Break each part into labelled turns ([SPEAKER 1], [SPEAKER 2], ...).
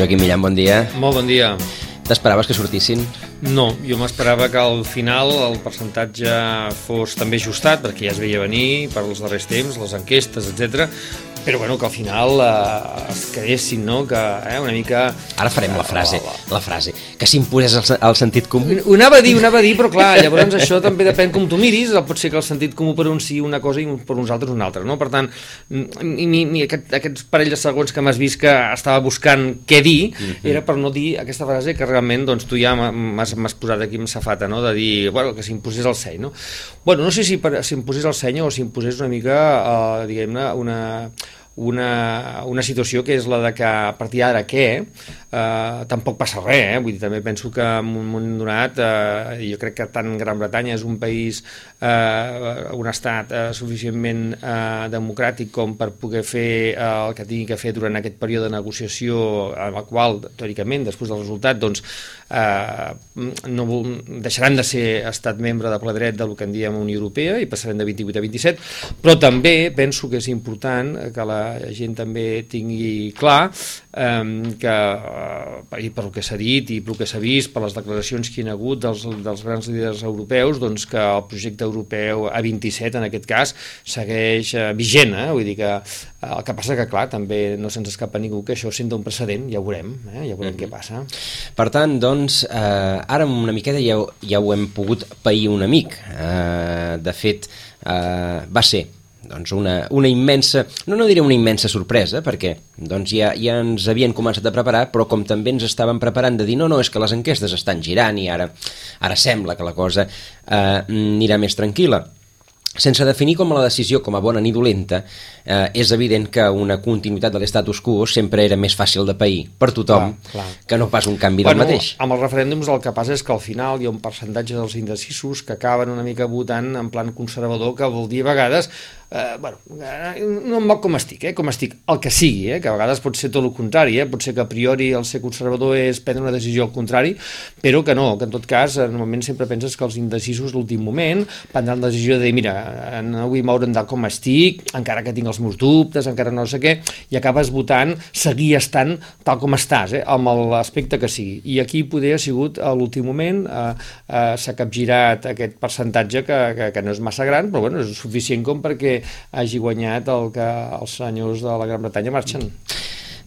[SPEAKER 1] Joaquim Millan, bon dia.
[SPEAKER 2] Molt bon dia.
[SPEAKER 1] T'esperaves que sortissin?
[SPEAKER 2] No, jo m'esperava que al final el percentatge fos també ajustat, perquè ja es veia venir per als darrers temps, les enquestes, etc. Però bueno, que al final eh, es quedessin, no? Que eh, una mica...
[SPEAKER 1] Ara farem la frase, la frase, que s'imposés el, el sentit comú.
[SPEAKER 2] Ho anava a dir, ho anava a dir, però clar, llavors això també depèn com tu miris, pot ser que el sentit comú per un sí una cosa i per uns altres una altra, no? Per tant, ni, ni aquest, aquests parell de segons que m'has vist que estava buscant què dir, uh -huh. era per no dir aquesta frase que realment doncs, tu ja m'has posat aquí amb safata, no? De dir, bueno, que s'imposés el seny, no? Bueno, no sé si s'imposés el seny o s'imposés una mica, eh, diguem-ne, una una, una situació que és la de que a partir d'ara què, eh, tampoc passa res, eh? vull dir, també penso que en un moment donat, eh, jo crec que tant Gran Bretanya és un país, eh, un estat eh, suficientment eh, democràtic com per poder fer eh, el que tingui que fer durant aquest període de negociació, en el qual, teòricament, després del resultat, doncs, eh, no deixaran de ser estat membre de ple dret del que en diem Unió Europea i passarem de 28 a 27, però també penso que és important que la gent també tingui clar eh, que, eh, i per el que s'ha dit i pel que s'ha vist, per les declaracions que hi ha hagut dels, dels grans líders europeus, doncs que el projecte europeu A27, en aquest cas, segueix eh, vigent, eh? vull dir que eh, el que passa que, clar, també no se'ns escapa ningú que això senta un precedent, ja ho veurem, eh? ja veurem mm -hmm. què passa.
[SPEAKER 1] Per tant, doncs, eh, ara una miqueta ja, ja ho hem pogut pair un amic. Eh, de fet, eh, va ser doncs una, una immensa, no, no diré una immensa sorpresa, perquè doncs ja, ja ens havien començat a preparar, però com també ens estaven preparant de dir no, no, és que les enquestes estan girant i ara, ara sembla que la cosa eh, anirà més tranquil·la. Sense definir com la decisió com a bona ni dolenta, eh, és evident que una continuïtat de l'estatus quo sempre era més fàcil de pair per tothom clar, clar. que no pas un canvi bueno, del mateix.
[SPEAKER 2] Amb els referèndums el que passa és que al final hi ha un percentatge dels indecisos que acaben una mica votant en plan conservador, que vol dir a vegades eh, bueno, eh, no em moc com estic, eh, com estic, el que sigui, eh, que a vegades pot ser tot el contrari, eh, pot ser que a priori el ser conservador és prendre una decisió al contrari, però que no, que en tot cas, eh, normalment sempre penses que els indecisos l'últim moment prendran la decisió de dir, mira, eh, no vull moure'm de com estic, encara que tinc els meus dubtes, encara no sé què, i acabes votant, seguir estant tal com estàs, eh, amb l'aspecte que sigui. I aquí poder ha sigut a l'últim moment, eh, eh, s'ha capgirat aquest percentatge que, que, que no és massa gran, però bueno, és suficient com perquè hagi guanyat el que els senyors de la Gran Bretanya marxen.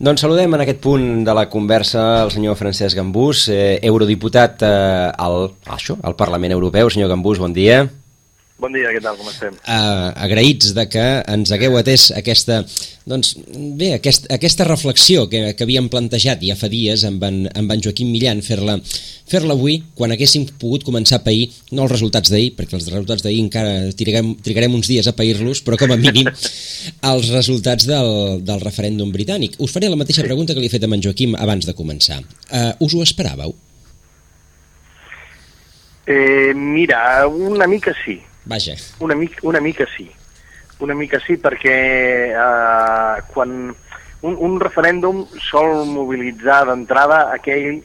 [SPEAKER 1] Doncs saludem en aquest punt de la conversa el senyor Francesc Gambús, eh, eurodiputat eh, al, això, al Parlament Europeu. Senyor Gambús, bon dia.
[SPEAKER 3] Bon dia, què tal, com estem?
[SPEAKER 1] Uh, agraïts de que ens hagueu atès aquesta, doncs, bé, aquest, aquesta reflexió que, que havíem plantejat ja fa dies amb en, amb en Joaquim Millan, fer-la fer avui, quan haguéssim pogut començar a pair, no els resultats d'ahir, perquè els resultats d'ahir encara trigarem, trigarem uns dies a pair-los, però com a mínim els resultats del, del referèndum britànic. Us faré la mateixa pregunta que li he fet a en Joaquim abans de començar. Uh, us ho esperàveu?
[SPEAKER 3] Eh, mira, una mica sí
[SPEAKER 1] Vaja.
[SPEAKER 3] Una, mica, una mica sí. Una mica sí, perquè eh, quan un, un referèndum sol mobilitzar d'entrada aquell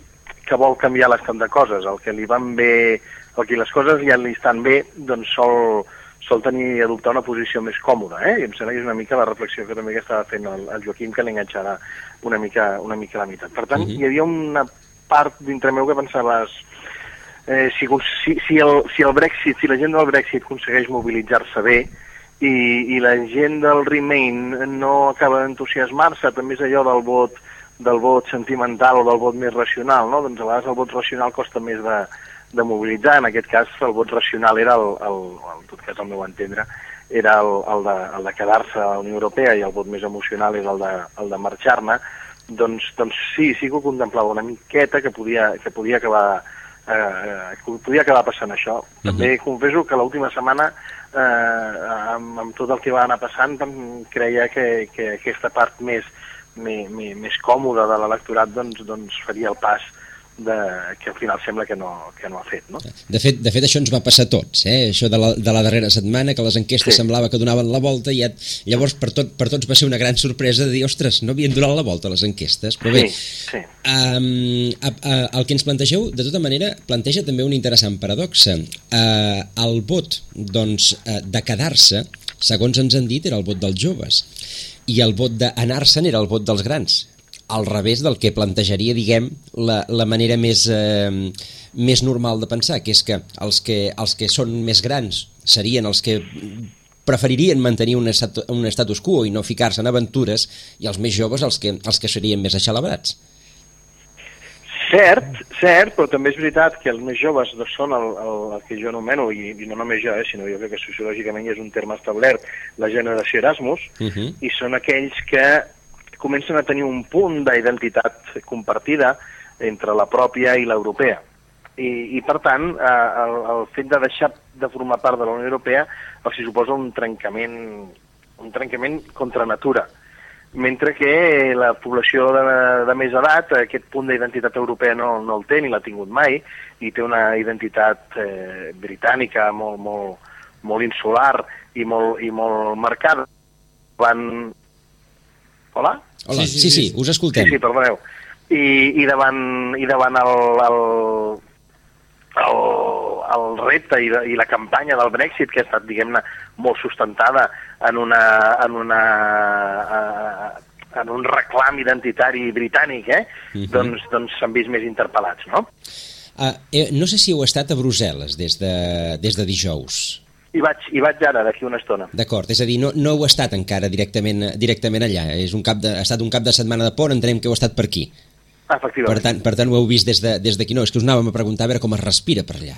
[SPEAKER 3] que vol canviar l'estat de coses, el que li van bé, el que les coses ja li estan bé, doncs sol, sol tenir adoptar una posició més còmoda, eh? I em sembla que és una mica la reflexió que també que estava fent el, el Joaquim, que l'enganxarà una mica, una mica a la meitat. Per tant, uh mhm. -huh. hi havia una part dintre meu que pensaves eh, si, si, el, si el Brexit, si la gent del Brexit aconsegueix mobilitzar-se bé i, i la gent del Remain no acaba d'entusiasmar-se, també és allò del vot del vot sentimental o del vot més racional, no? doncs a vegades el vot racional costa més de, de mobilitzar, en aquest cas el vot racional era, el, el, en tot cas al meu entendre, era el, el de, el de quedar-se a la Unió Europea i el vot més emocional és el de, el de marxar-ne, doncs, doncs sí, sí que ho contemplava una miqueta que podia, que podia acabar eh, podia acabar passant això. Uh -huh. També confesso que l'última setmana, eh, amb, amb tot el que va anar passant, creia que, que aquesta part més, més, més còmoda de l'electorat doncs, doncs faria el pas de, que al final sembla que no, que no ha fet. No?
[SPEAKER 1] De, fet, de fet, això ens va passar a tots, eh? això de la, de la darrera setmana, que les enquestes sí. semblava que donaven la volta i et, llavors per, tot, per tots va ser una gran sorpresa de dir, ostres, no havien donat la volta les enquestes, però bé, sí, sí. Um, a, a, el que ens plantegeu, de tota manera, planteja també un interessant paradoxa. Uh, el vot doncs, uh, de quedar-se, segons ens han dit, era el vot dels joves, i el vot d'anar-se'n era el vot dels grans al revés del que plantejaria, diguem, la, la manera més, eh, més normal de pensar, que és que els, que els que són més grans serien els que preferirien mantenir un, estat, un status quo i no ficar-se en aventures, i els més joves els que, els que serien més aixalabrats.
[SPEAKER 3] Cert, cert, però també és veritat que els més joves són el, el, el que jo anomeno, i, i no només jo, eh, sinó jo crec que sociològicament és un terme establert, la generació Erasmus, uh
[SPEAKER 1] Mhm.
[SPEAKER 3] -huh. i són aquells que comencen a tenir un punt d'identitat compartida entre la pròpia i l'europea. I, I, per tant, eh, el, el fet de deixar de formar part de la Unió Europea els hi suposa un trencament, un trencament contra natura mentre que la població de, de més edat aquest punt d'identitat europea no, no el té ni l'ha tingut mai i té una identitat eh, britànica molt, molt, molt insular i molt, i molt marcada. Van... Hola?
[SPEAKER 1] Hola,
[SPEAKER 2] Sí,
[SPEAKER 1] sí,
[SPEAKER 2] sí,
[SPEAKER 1] sí,
[SPEAKER 2] sí.
[SPEAKER 1] us escoltem.
[SPEAKER 3] Sí, sí, perdoneu. I, i davant, i davant el, el, el, el repte i, i la campanya del Brexit, que ha estat, diguem-ne, molt sustentada en, una, en, una, eh, en un reclam identitari britànic, eh?
[SPEAKER 1] Mhm.
[SPEAKER 3] doncs doncs s'han vist més interpel·lats, no?
[SPEAKER 1] Uh, eh, no sé si heu estat a Brussel·les des de, des de dijous.
[SPEAKER 3] I vaig, i vaig ara, d'aquí una estona.
[SPEAKER 1] D'acord, és a dir, no, no heu estat encara directament, directament allà, és un cap de, ha estat un cap de setmana de pont, entenem que heu estat per aquí.
[SPEAKER 3] Efectivament.
[SPEAKER 1] Per tant, per tant ho heu vist des d'aquí, de, des no, és que us anàvem a preguntar a veure com es respira per allà.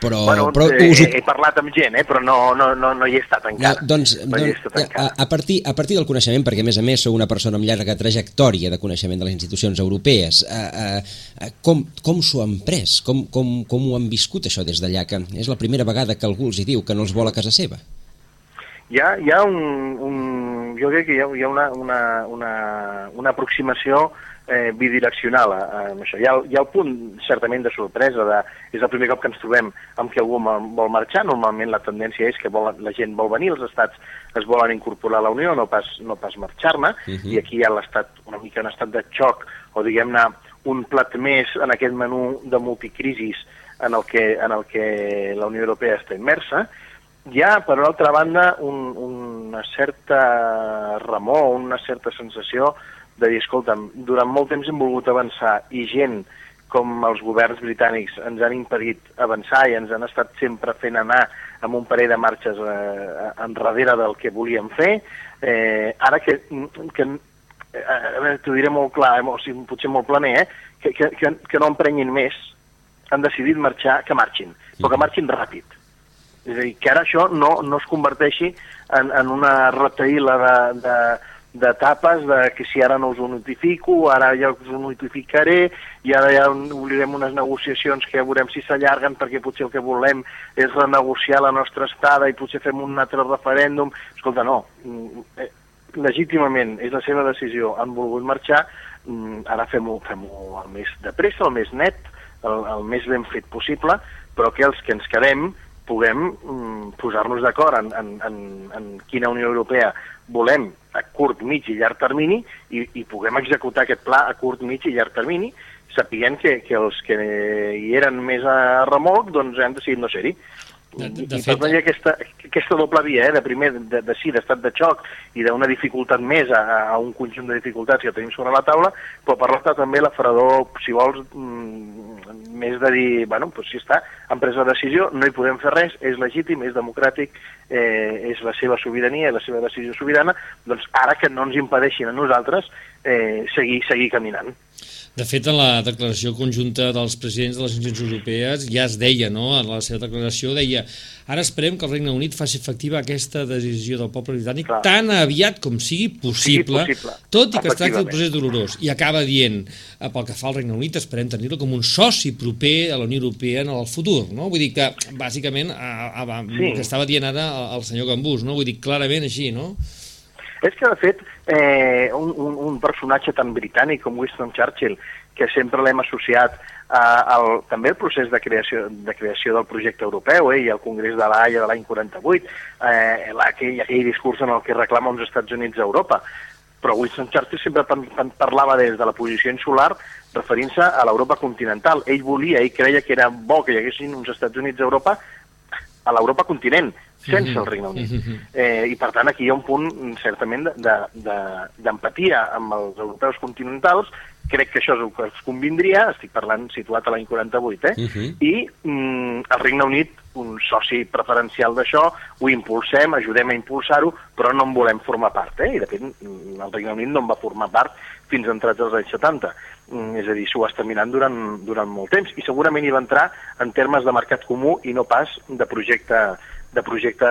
[SPEAKER 1] Però,
[SPEAKER 3] bueno,
[SPEAKER 1] però
[SPEAKER 3] eh,
[SPEAKER 1] us
[SPEAKER 3] he parlat amb gent, eh, però no, no, no, no hi he estat
[SPEAKER 1] No,
[SPEAKER 3] encara.
[SPEAKER 1] doncs,
[SPEAKER 3] no hi he
[SPEAKER 1] doncs
[SPEAKER 3] estat
[SPEAKER 1] a,
[SPEAKER 3] encara.
[SPEAKER 1] a, partir, a partir del coneixement, perquè a més a més sou una persona amb llarga trajectòria de coneixement de les institucions europees, eh, eh, com, com s'ho han pres? Com, com, com ho han viscut això des d'allà? Que és la primera vegada que algú els hi diu que no els vol a casa seva.
[SPEAKER 3] Hi ha, hi ha un, un... Jo crec que hi ha, hi ha una, una, una, una aproximació eh, bidireccional a, a això. Hi ha, hi ha el punt, certament, de sorpresa, de, és el primer cop que ens trobem amb que algú vol vol marxar, normalment la tendència és que vol, la gent vol venir, els estats es volen incorporar a la Unió, no pas, no pas marxar-ne, uh
[SPEAKER 1] Mhm.
[SPEAKER 3] -huh. i aquí hi ha l'estat, una mica un estat de xoc, o diguem-ne un plat més en aquest menú de multicrisis en el que, en el que la Unió Europea està immersa, hi ha, per una altra banda, un, una certa remor, una certa sensació de dir, escolta'm, durant molt temps hem volgut avançar i gent com els governs britànics ens han impedit avançar i ens han estat sempre fent anar amb un parell de marxes eh, enrere del que volíem fer, eh, ara que, que eh, t'ho diré molt clar, eh, o sigui, potser molt planer, eh, que, que, que, que no emprenyin més, han decidit marxar, que marxin, però que marxin ràpid. És a dir, que ara això no, no es converteixi en, en una retaïla de, de, d'etapes de que si ara no us ho notifico, ara ja us ho notificaré, i ara ja obrirem unes negociacions que ja veurem si s'allarguen perquè potser el que volem és renegociar la nostra estada i potser fem un altre referèndum. Escolta, no, eh, legítimament és la seva decisió, han volgut marxar, mm, ara fem-ho fem, el més de pressa, el més net, el, el més ben fet possible, però que els que ens quedem puguem mm, posar-nos d'acord en, en, en, en quina Unió Europea volem a curt, mig i llarg termini i, i puguem executar aquest pla a curt, mig i llarg termini, sapient que, que els que hi eren més a remolc doncs han decidit no ser-hi.
[SPEAKER 2] De- de-
[SPEAKER 3] I,
[SPEAKER 2] de
[SPEAKER 3] i
[SPEAKER 2] fet-
[SPEAKER 3] per tant aquesta, aquesta doble via, eh, de primer, de, de sí, d'estat de xoc i d'una dificultat més a, a un conjunt de dificultats que tenim sobre la taula, però per l'altra també la fredor, si vols, mm, més de dir, bueno, doncs si està, han pres la decisió, no hi podem fer res, és legítim, és democràtic, eh, és la seva sobirania, la seva decisió sobirana, doncs ara que no ens impedeixin a nosaltres eh, seguir, seguir caminant.
[SPEAKER 2] De fet, en la declaració conjunta dels presidents de les institucions europees ja es deia, no?, en la seva declaració deia ara esperem que el Regne Unit faci efectiva aquesta decisió del poble britànic
[SPEAKER 3] Clar.
[SPEAKER 2] tan aviat com sigui possible,
[SPEAKER 3] Sigui possible,
[SPEAKER 2] tot i que es tracta d'un procés dolorós. I acaba dient, eh, pel que fa al Regne Unit, esperem tenir-lo com un soci proper a la Unió Europea en el futur, no? Vull dir que, bàsicament, a, a, a,
[SPEAKER 3] Sí.
[SPEAKER 2] el que estava dient ara el, el senyor Gambús, no? Vull dir, clarament així, no?
[SPEAKER 3] És que, de fet, eh, un, un, un personatge tan britànic com Winston Churchill, que sempre l'hem associat a, al, també al procés de creació, de creació del projecte europeu eh, i al Congrés de l'Haia de l'any 48, eh, aquell, aquell discurs en el que reclama uns Estats Units a Europa. Però Winston Churchill sempre parlava des de la posició insular referint-se a l'Europa continental. Ell volia, ell creia que era bo que hi haguessin uns Estats Units a Europa a l'Europa continent, sense el Regne Unit. Eh, I per tant aquí hi ha un punt certament d'empatia de, de, amb els europeus continentals crec que això és el que es convindria, estic parlant situat a l'any 48, eh? Uh -huh. i mm, el Regne Unit, un soci preferencial d'això, ho impulsem, ajudem a impulsar-ho, però no en volem formar part, eh? i de fet mm, el Regne Unit no en va formar part fins entrats als anys 70, mm, és a dir, s'ho està mirant durant, durant molt temps, i segurament hi va entrar en termes de mercat comú i no pas de projecte de projecte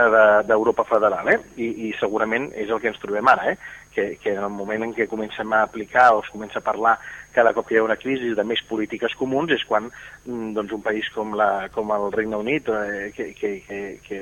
[SPEAKER 3] d'Europa de, federal, eh? I, i segurament és el que ens trobem ara, eh? que, que en el moment en què comencem a aplicar o es comença a parlar cada cop que hi ha una crisi de més polítiques comuns és quan mm, doncs, un país com, la, com el Regne Unit, eh, que, que, que, que,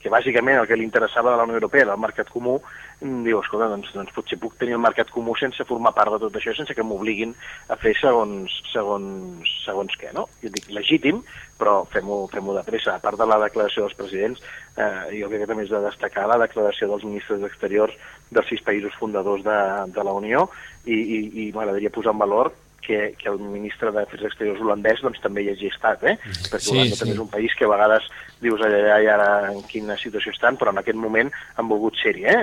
[SPEAKER 3] que bàsicament el que li interessava de la Unió Europea era el mercat comú, diu, escolta, doncs, doncs potser puc tenir el mercat comú sense formar part de tot això, sense que m'obliguin a fer segons, segons, segons què, no? Jo dic legítim, però fem-ho fem, de pressa. A part de la declaració dels presidents, eh, jo crec que també és de destacar la declaració dels ministres d'Exteriors dels sis països fundadors de, de la Unió i, i, i m'agradaria posar en valor que, que el ministre d'Afers Exteriors holandès doncs, també hi hagi estat, eh? perquè sí, Holanda sí. també és un país que a vegades dius allà i ara en quina situació estan, però en aquest moment han volgut ser-hi, eh?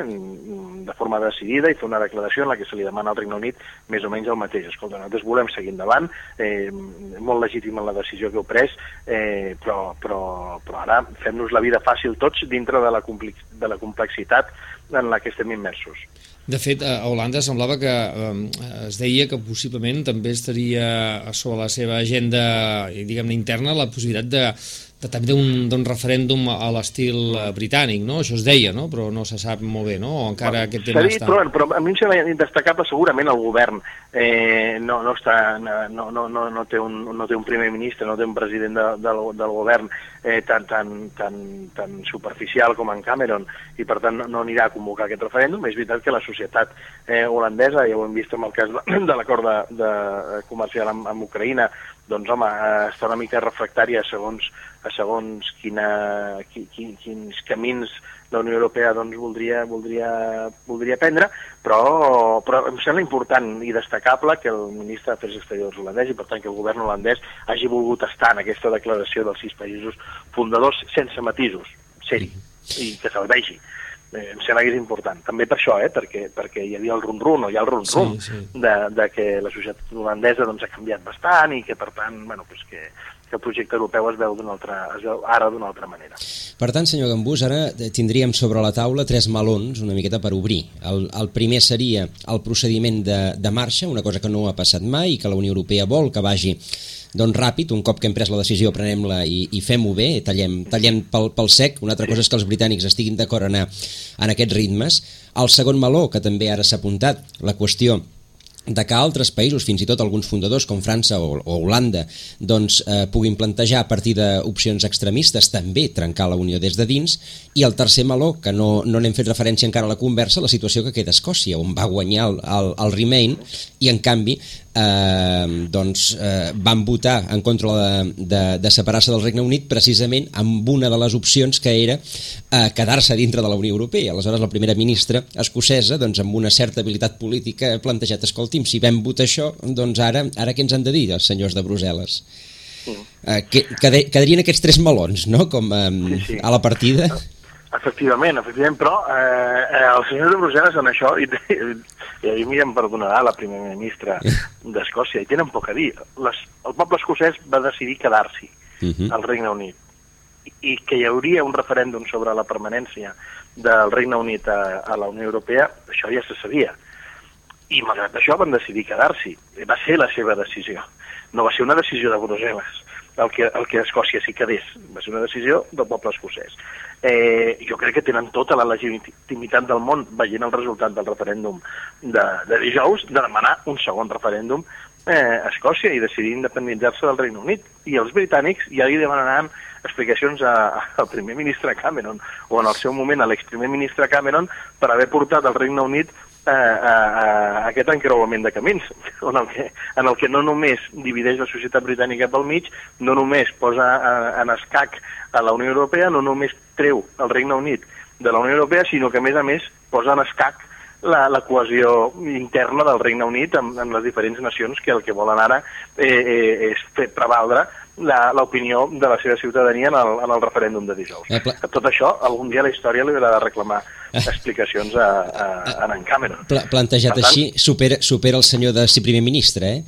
[SPEAKER 3] de forma decidida i fer una declaració en la que se li demana al Regne Unit més o menys el mateix. Escolta, nosaltres volem seguir endavant, eh, molt legítima la decisió que heu pres, eh, però, però, però ara fem-nos la vida fàcil tots dintre de la, de la complexitat en la que estem immersos.
[SPEAKER 2] De fet, a Holanda semblava que eh, es deia que possiblement també estaria sobre la seva agenda diguem interna la possibilitat de, de també d'un referèndum a l'estil eh, britànic, no? Això es deia, no? Però no se sap molt bé, no? O encara bueno, aquest tema
[SPEAKER 3] dit, està... Però, però a mi em sembla destacable segurament el govern eh, no, no, està, no, no, no, no, té un, no té un primer ministre, no té un president de, del, del govern eh, tan, tan, tan, tan superficial com en Cameron i per tant no anirà a convocar aquest referèndum. És veritat que la societat eh, holandesa, ja ho hem vist amb el cas de, de l'acord de, de comercial amb, amb Ucraïna, doncs home, està una mica refractària segons, a segons quina, qui, qui, quins camins la Unió Europea doncs, voldria, voldria, voldria prendre, però, però em sembla important i destacable que el ministre d'Afers Exteriors holandès i per tant que el govern holandès hagi volgut estar en aquesta declaració dels sis països fundadors sense matisos, ser-hi, i que se'l vegi. Eh, em sembla que és important. També per això, eh, perquè, perquè hi havia el rum-rum, o hi ha el rum-rum, sí, sí. de, de que la societat holandesa doncs, ha canviat bastant i que, per tant, bueno, pues que, que el projecte europeu es veu, altra, es veu ara d'una altra manera.
[SPEAKER 1] Per tant, senyor Gambús, ara tindríem sobre la taula tres melons una miqueta per obrir. El, el primer seria el procediment de, de marxa, una cosa que no ha passat mai i que la Unió Europea vol que vagi doncs ràpid, un cop que hem pres la decisió prenem-la i, i fem-ho bé, tallem, tallem pel, pel sec, una altra cosa és que els britànics estiguin d'acord en, en aquests ritmes. El segon meló, que també ara s'ha apuntat, la qüestió de que altres països, fins i tot alguns fundadors com França o, o Holanda, doncs, eh, puguin plantejar a partir d'opcions extremistes també trencar la Unió des de dins i el tercer meló, que no no n'hem fet referència encara a la conversa, la situació que queda a Escòcia, on va guanyar el, el, el Remain i en canvi eh, doncs, eh, van votar en contra de, de, de separar-se del Regne Unit precisament amb una de les opcions que era eh, quedar-se dintre de la Unió Europea. Aleshores, la primera ministra escocesa, doncs, amb una certa habilitat política, ha plantejat, escolti'm, si vam votar això, doncs ara, ara què ens han de dir els senyors de Brussel·les? Eh, que, quedarien aquests tres melons, no?, com eh, sí, sí. a la partida.
[SPEAKER 3] Efectivament, efectivament, però eh, eh, els senyors de Brussel·les en això, i, i a mi em perdonarà la primera ministra d'Escòcia, i tenen poc a dir. Les, el poble escocès va decidir quedar-s'hi uh mhm. -huh. al Regne Unit i, i que hi hauria un referèndum sobre la permanència del Regne Unit a, a la Unió Europea, això ja se sabia. I malgrat això van decidir quedar-s'hi. Va ser la seva decisió. No va ser una decisió de Brussel·les el que, el que Escòcia s'hi quedés. Va ser una decisió del poble escocès eh, jo crec que tenen tota la legitimitat del món, veient el resultat del referèndum de, de dijous, de demanar un segon referèndum eh, a Escòcia i decidir independitzar-se del Regne Unit. I els britànics ja li demanaran explicacions a, al primer ministre Cameron o en el seu moment a l'exprimer ministre Cameron per haver portat al Regne Unit a, a aquest encreuament de camins, en el, que, en el que no només divideix la societat britànica pel mig, no només posa a, en escac a la Unió Europea no només treu el Regne Unit de la Unió Europea, sinó que a més a més posa en escac la, la cohesió interna del Regne Unit amb, amb les diferents nacions que el que volen ara eh, eh, és fer prevaldre l'opinió de la seva ciutadania en el, en el referèndum de dijous.
[SPEAKER 1] Eh, pla-
[SPEAKER 3] Tot això, algun dia la història li haurà de reclamar explicacions a, a, a en Cameron.
[SPEAKER 1] Pla plantejat
[SPEAKER 3] Per tant-
[SPEAKER 1] així, supera, supera el senyor de ser primer ministre, eh?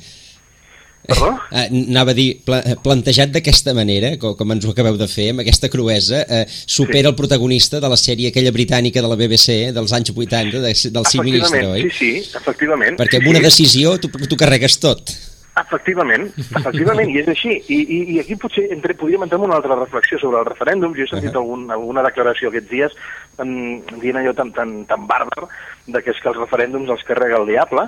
[SPEAKER 3] Perdó?
[SPEAKER 1] Eh, anava a dir, pla plantejat d'aquesta manera, com, com ens ho acabeu de fer, amb aquesta cruesa, eh, supera
[SPEAKER 3] Sí.
[SPEAKER 1] el protagonista de la sèrie aquella britànica de la BBC dels anys 80, de, del Sí Ministre, oi?
[SPEAKER 3] sí, sí, efectivament.
[SPEAKER 1] Perquè amb una decisió tu, tu carregues tot.
[SPEAKER 3] Efectivament, efectivament, i és així. I, i, i aquí potser entre, podríem entrar en una altra reflexió sobre el referèndum. Jo he sentit
[SPEAKER 1] Ahà.
[SPEAKER 3] algun, alguna declaració aquests dies um, dient allò tan, tan, tan bàrbar de que és que els referèndums els carrega el diable.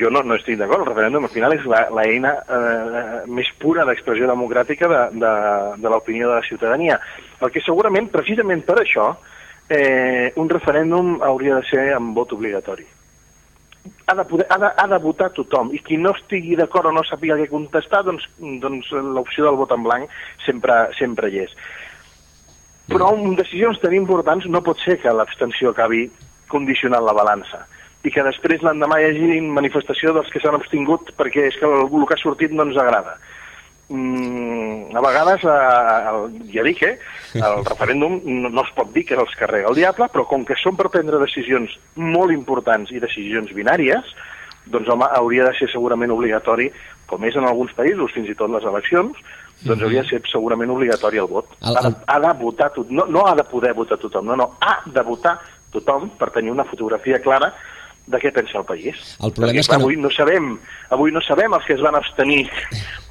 [SPEAKER 3] Jo no, no estic d'acord, el referèndum al final és la, la eina eh, més pura d'expressió democràtica de, de, de l'opinió de la ciutadania. El que segurament, precisament per això, eh, un referèndum hauria de ser amb vot obligatori ha de, poder, ha, de, ha de votar tothom. I qui no estigui d'acord o no sàpiga què contestar doncs, doncs l'opció del vot en blanc sempre, sempre hi és. Però en decisions tan importants no pot ser que l'abstenció acabi condicionant la balança i que després l'endemà hi hagi manifestació dels que s'han abstingut perquè és que el, el que ha sortit no ens agrada mm, a vegades, eh, el, ja dic, eh, el referèndum no, no es pot dir que els carrega el diable, però com que són per prendre decisions molt importants i decisions binàries, doncs home, hauria de ser segurament obligatori, com és en alguns països, fins i tot les eleccions, doncs hauria de ser segurament obligatori el vot.
[SPEAKER 1] El-
[SPEAKER 3] Ha de,
[SPEAKER 1] el-
[SPEAKER 3] ha de votar tot, no, no ha de poder votar tothom, no, no, ha de votar tothom per tenir una fotografia clara de què pensa el país.
[SPEAKER 1] El problema
[SPEAKER 3] Perquè,
[SPEAKER 1] és que
[SPEAKER 3] clar,
[SPEAKER 1] no-
[SPEAKER 3] avui no sabem, avui no sabem els que es van abstenir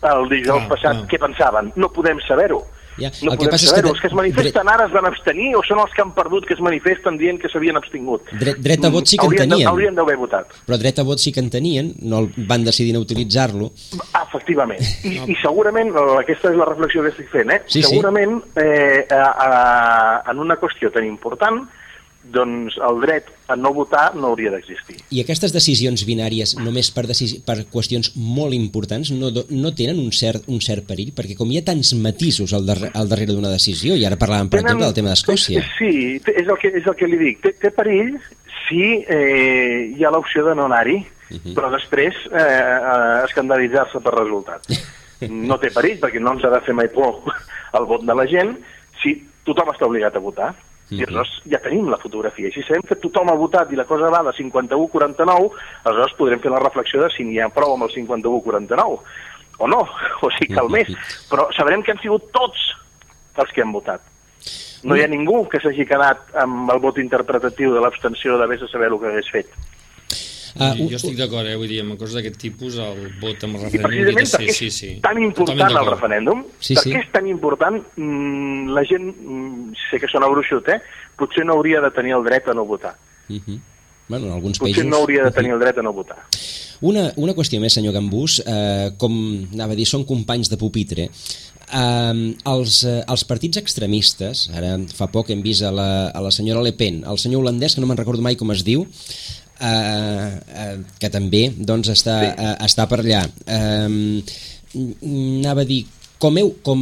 [SPEAKER 3] el dijous
[SPEAKER 2] Clar,
[SPEAKER 3] passat
[SPEAKER 2] clar.
[SPEAKER 3] què pensaven. No podem saber-ho.
[SPEAKER 1] Ja,
[SPEAKER 3] No
[SPEAKER 1] el que
[SPEAKER 3] podem
[SPEAKER 1] passa és que
[SPEAKER 3] saber-ho.
[SPEAKER 1] de-
[SPEAKER 3] Els que es manifesten ara es van abstenir o són els que han perdut que es manifesten dient que s'havien abstingut?
[SPEAKER 1] Dret, dret a vot sí que en
[SPEAKER 3] Haurien
[SPEAKER 1] tenien,
[SPEAKER 3] Haurien d'haver votat.
[SPEAKER 1] però dret a vot sí que en tenien, no van decidir no utilitzar-lo.
[SPEAKER 3] Ah, Efectivament. I, I segurament, eh, aquesta és la reflexió que estic fent, eh?
[SPEAKER 1] Sí, sí.
[SPEAKER 3] segurament eh, a, a, en una qüestió tan important doncs el dret a no votar no hauria d'existir.
[SPEAKER 1] I aquestes decisions binàries, només per, per qüestions molt importants, no, no tenen un cert, un cert perill? Perquè com hi ha tants matisos al, darrere, al darrere d'una decisió, i ara parlàvem, per exemple, del tema d'Escòcia.
[SPEAKER 3] Sí, és el que, és el que li dic. Té, té perill si eh, hi ha l'opció de no anar-hi,
[SPEAKER 1] Mhm.
[SPEAKER 3] però després eh, eh, escandalitzar-se per resultat. No té perill, perquè no ens ha de fer mai por el vot de la gent si tothom està obligat a votar. I
[SPEAKER 1] Mhm.
[SPEAKER 3] aleshores ja tenim la fotografia. I si sabem que tothom ha votat i la cosa va de 51-49, aleshores podrem fer la reflexió de si n'hi ha prou amb el 51-49 o no, o si cal més. Però sabrem que han sigut tots els que han votat. No hi ha ningú que s'hagi quedat amb el vot interpretatiu de l'abstenció de vés a saber el que hagués fet.
[SPEAKER 1] Ah,
[SPEAKER 2] jo, estic d'acord, eh? vull dir, amb coses d'aquest tipus, el vot amb el
[SPEAKER 3] I
[SPEAKER 2] referèndum...
[SPEAKER 3] precisament
[SPEAKER 2] sí,
[SPEAKER 3] perquè
[SPEAKER 2] sí,
[SPEAKER 3] és
[SPEAKER 2] sí.
[SPEAKER 3] tan important
[SPEAKER 2] Totalment
[SPEAKER 3] el referèndum,
[SPEAKER 1] Sí,
[SPEAKER 3] per
[SPEAKER 1] sí.
[SPEAKER 3] què és tan important, mm, la gent, mm, sé que sona bruixut, eh? potser no hauria de tenir el dret a no votar.
[SPEAKER 1] Mhm. Bueno, en alguns
[SPEAKER 3] Potser
[SPEAKER 1] països...
[SPEAKER 3] no hauria de tenir el dret a no votar.
[SPEAKER 1] Una, una qüestió més, senyor Gambús, eh, com anava a dir, són companys de pupitre. Eh, els, eh, els partits extremistes, ara fa poc hem vist a la, a la senyora Le Pen, el senyor holandès, que no me'n recordo mai com es diu, eh, eh, que també doncs, està,
[SPEAKER 3] Sí.
[SPEAKER 1] eh, està per allà. Eh, anava a dir, com, heu, com,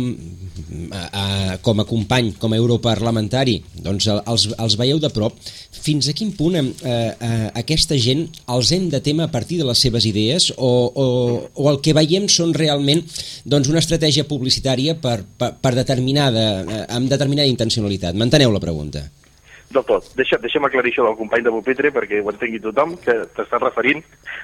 [SPEAKER 1] eh, com a company, com a europarlamentari, doncs el- els, els veieu de prop, fins a quin punt eh, eh, aquesta gent els hem de tema a partir de les seves idees o, o, o el que veiem són realment doncs, una estratègia publicitària per, per, per determinada, eh, amb determinada intencionalitat? M'enteneu la pregunta?
[SPEAKER 3] Del tot. Deixa, deixa'm aclarir això del company de Pupitre perquè ho entengui tothom, que t'estàs referint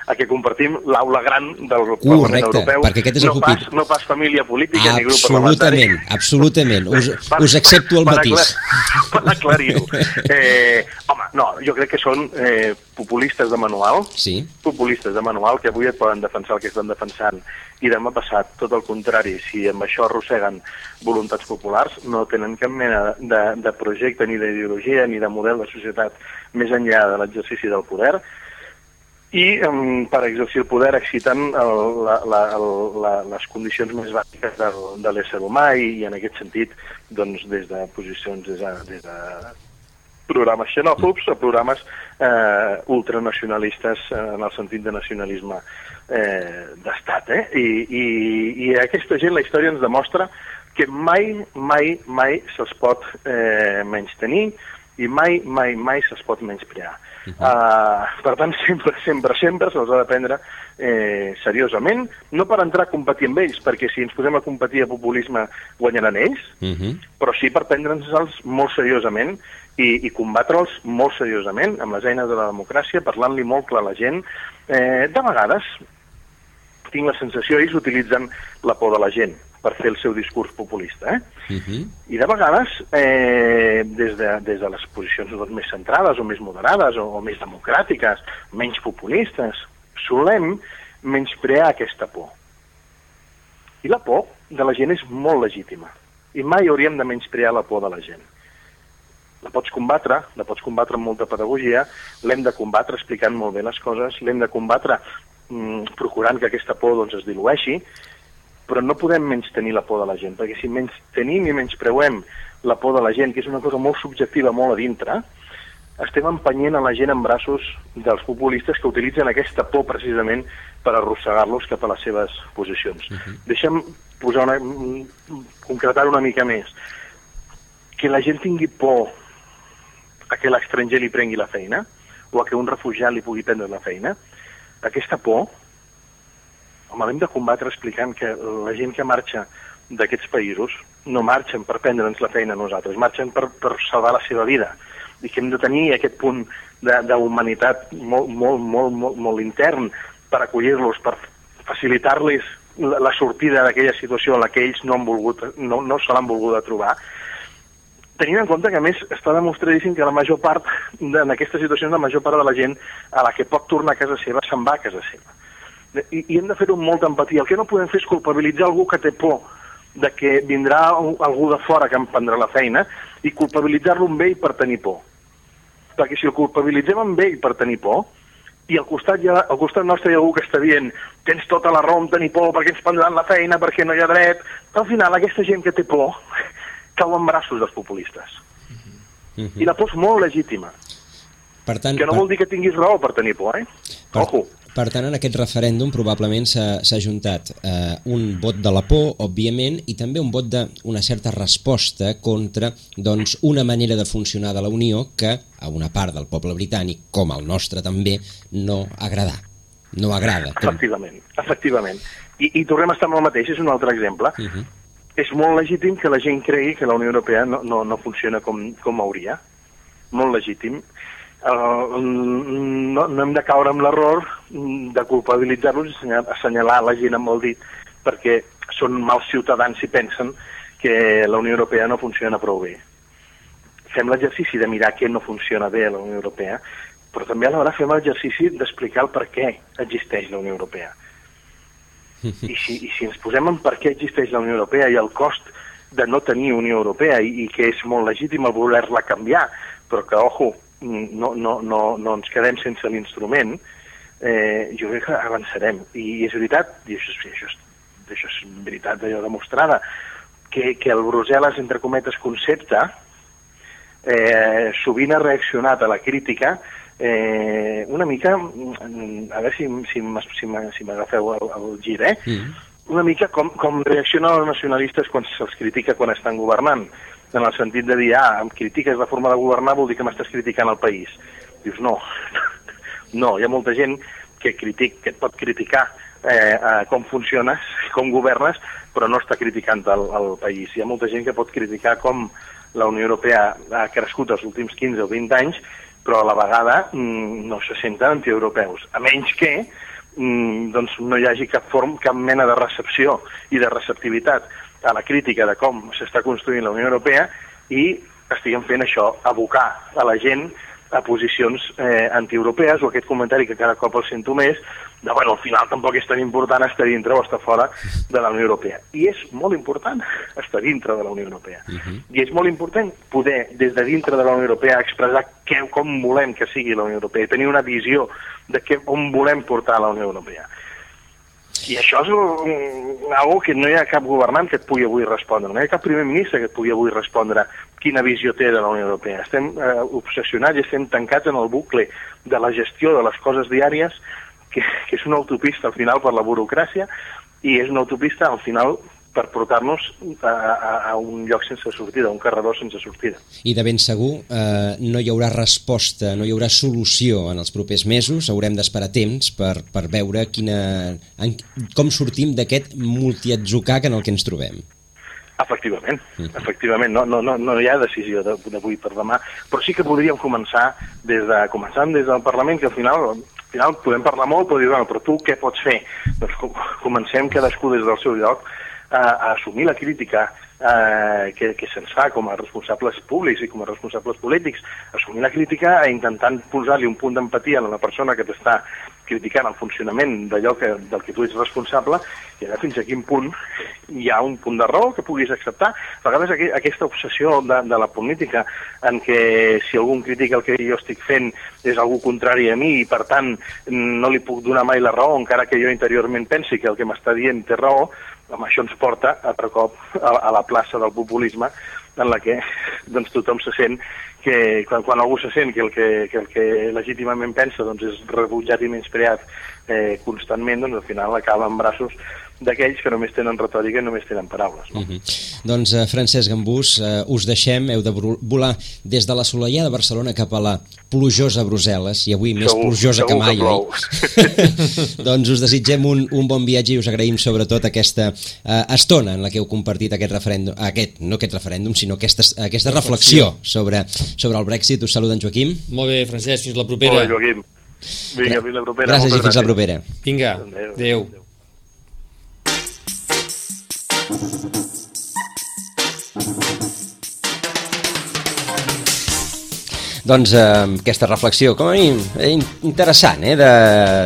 [SPEAKER 3] a que compartim l'aula gran del Parlament
[SPEAKER 1] Correcte,
[SPEAKER 3] Europeu.
[SPEAKER 1] perquè aquest és el
[SPEAKER 3] no pas,
[SPEAKER 1] Pupitre.
[SPEAKER 3] no pas família política ni grup parlamentari.
[SPEAKER 1] Absolutament, absolutament. Us, us accepto el
[SPEAKER 3] per
[SPEAKER 1] matís.
[SPEAKER 3] aclar- Per aclarir-ho. Eh, no, jo crec que són eh, populistes de manual,
[SPEAKER 1] Sí,
[SPEAKER 3] populistes de manual que avui et poden defensar el que estan defensant. I demà passat tot el contrari, si amb això arrosseguen voluntats populars, no tenen cap mena de, de projecte ni d'ideologia ni de model de societat més enllà de l'exercici del poder. I um, per exercir el poder exciten el, la, la, la, les condicions més bàsiques del, de l'ésser humà i, i en aquest sentit doncs, des de posicions des de, des de programes xenòfobs a programes eh, ultranacionalistes eh, en el sentit de nacionalisme eh, d'estat. Eh? I, i, I aquesta gent, la història ens demostra que mai, mai, mai se'ls pot eh, menys tenir i mai, mai, mai se'ls pot menysprear. Uh -huh. uh, per tant, sempre, sempre, sempre se'ls ha de prendre eh, seriosament, no per entrar a competir amb ells, perquè si ens posem a competir a populisme guanyaran ells, uh -huh. però sí per prendre'ns-els molt seriosament i, i combatre'ls molt seriosament amb les eines de la democràcia, parlant-li molt clar a la gent. Eh, de vegades tinc la sensació, ells utilitzen la por de la gent per fer el seu discurs populista. Eh? Uh -huh. I de vegades, eh, des, de, des de les posicions doncs, més centrades o més moderades o, o més democràtiques, menys populistes, solem menysprear aquesta por. I la por de la gent és molt legítima. I mai hauríem de menysprear la por de la gent. La pots combatre, la pots combatre amb molta pedagogia, l'hem de combatre explicant molt bé les coses, l'hem de combatre mm, procurant que aquesta por doncs, es dilueixi, però no podem menys tenir la por de la gent, perquè si menys tenim i menys preuem la por de la gent, que és una cosa molt subjectiva, molt a dintre, estem empenyent a la gent en braços dels populistes que utilitzen aquesta por precisament per arrossegar-los cap a les seves posicions. Uh -huh. Deixa'm posar una, concretar una mica més. Que la gent tingui por a que l'estranger li prengui la feina o a que un refugiat li pugui prendre la feina, aquesta por home, l'hem de combatre explicant que la gent que marxa d'aquests països no marxen per prendre'ns la feina a nosaltres, marxen per, per salvar la seva vida. I que hem de tenir aquest punt d'humanitat molt, molt, molt, molt, molt intern per acollir-los, per facilitar-los la, la sortida d'aquella situació en la que ells no, han volgut, no, no se l'han volgut trobar, tenint en compte que, a més, està demostradíssim que la major part, en aquestes situacions, la major part de la gent a la que pot tornar a casa seva se'n va a casa seva i, i hem de fer-ho amb molta empatia. El que no podem fer és culpabilitzar algú que té por de que vindrà algú de fora que em prendrà la feina i culpabilitzar-lo amb ell per tenir por. Perquè si el culpabilitzem amb ell per tenir por, i al costat, ja, al costat nostre hi ha algú que està dient tens tota la raó en tenir por perquè ens prendran la feina, perquè no hi ha dret... Al final, aquesta gent que té por cau en braços dels populistes. Mm -hmm. I la por és molt legítima. Per tant, que no per... vol dir que tinguis raó per tenir por, eh? Per... Ojo.
[SPEAKER 1] Per tant, en aquest referèndum probablement s'ha juntat eh, un vot de la por, òbviament, i també un vot d'una certa resposta contra doncs, una manera de funcionar de la Unió que a una part del poble britànic, com el nostre també, no agrada. No agrada.
[SPEAKER 3] Com... Efectivament, efectivament. I, I tornem a estar amb el mateix, és un altre exemple. Uh -huh. És molt legítim que la gent cregui que la Unió Europea no, no, no funciona com, com hauria. Molt legítim uh, no, no hem de caure en l'error de culpabilitzar-los i assenyalar, assenyalar la gent amb el dit perquè són mals ciutadans si pensen que la Unió Europea no funciona prou bé. Fem l'exercici de mirar què no funciona bé a la Unió Europea, però també alhora fem l'exercici d'explicar el per què existeix la Unió Europea. I si, I si ens posem en per què existeix la Unió Europea i el cost de no tenir Unió Europea i, i que és molt legítim el voler-la canviar, però que, ojo, no, no, no, no ens quedem sense l'instrument, eh, jo crec que avançarem. I és veritat, i això, això, és, això és veritat allò demostrada, que, que el Brussel·les, entre cometes, concepte, eh, sovint ha reaccionat a la crítica eh, una mica, a veure si, si, si m'agafeu el, el gir, eh? Mm. una mica com, com reaccionen els nacionalistes quan se'ls critica quan estan governant en el sentit de dir, ah, em critiques la forma de governar, vol dir que m'estàs criticant el país. Dius, no, no, hi ha molta gent que, critic, que et pot criticar eh, eh, com funciones, com governes, però no està criticant el, el país. Hi ha molta gent que pot criticar com la Unió Europea ha crescut els últims 15 o 20 anys, però a la vegada mm, no se senten antieuropeus, a menys que mm, doncs no hi hagi cap, form, cap mena de recepció i de receptivitat a la crítica de com s'està construint la Unió Europea i estiguem fent això, abocar a la gent a posicions eh, antieuropees o aquest comentari que cada cop el sento més de, bueno, al final tampoc és tan important estar dintre o estar fora de la Unió Europea. I és molt important estar dintre de la Unió Europea. Uh -huh. I és molt important poder, des de dintre de la Unió Europea, expressar què, com volem que sigui la Unió Europea i tenir una visió de què, on volem portar la Unió Europea. I això és una que no hi ha cap governant que et pugui avui respondre, no hi ha cap primer ministre que et pugui avui respondre quina visió té de la Unió Europea. Estem eh, obsessionats i estem tancats en el bucle de la gestió de les coses diàries, que, que és una autopista al final per la burocràcia i és una autopista al final per portar-nos a, a, a un lloc sense sortida, un carreró sense sortida.
[SPEAKER 1] I de ben segur eh, no hi haurà resposta, no hi haurà solució en els propers mesos, haurem d'esperar temps per, per veure quina, en, com sortim d'aquest multiatzucac en el que ens trobem.
[SPEAKER 3] Efectivament, efectivament, no, no, no, no hi ha decisió d'avui per demà, però sí que podríem començar des de, començant des del Parlament, que al final al final podem parlar molt, però dir, bueno, però tu què pots fer? Doncs comencem cadascú des del seu lloc a, a assumir la crítica eh, que, que se'ns fa com a responsables públics i com a responsables polítics, assumir la crítica a intentant posar-li un punt d'empatia a la persona que t'està criticant el funcionament d'allò que, del que tu ets responsable i ara fins a quin punt hi ha un punt de raó que puguis acceptar. A vegades aqu aquesta obsessió de, de la política en què si algú critica el que jo estic fent és algú contrari a mi i per tant no li puc donar mai la raó encara que jo interiorment pensi que el que m'està dient té raó, home, això ens porta altre cop a, a la plaça del populisme en la que doncs, tothom se sent que quan, quan algú se sent que el que, que, el que legítimament pensa doncs, és rebutjat i menyspreat eh, constantment, doncs al final acaba en braços d'aquells que només tenen retòrica i només tenen paraules. No? Uh
[SPEAKER 1] mhm. -huh. Doncs, uh, Francesc Gambús, uh, us deixem, heu de volar des de la de Barcelona cap a la plujosa Brussel·les, i avui més segur, plujosa segur que mai, que oi? doncs us desitgem un, un bon viatge i us agraïm sobretot aquesta uh, estona en la que heu compartit aquest referèndum, aquest, no aquest referèndum, sinó aquesta, aquesta reflexió sobre, sobre el Brexit. Us saluda en Joaquim.
[SPEAKER 2] Molt bé, Francesc, fins la propera.
[SPEAKER 3] Molt bé, Joaquim. Vinga, fins la propera.
[SPEAKER 1] Gràcies i fins la propera.
[SPEAKER 2] Vinga, adéu. adéu.
[SPEAKER 1] Doncs eh, aquesta reflexió, com a mínim, eh, interessant, eh, de,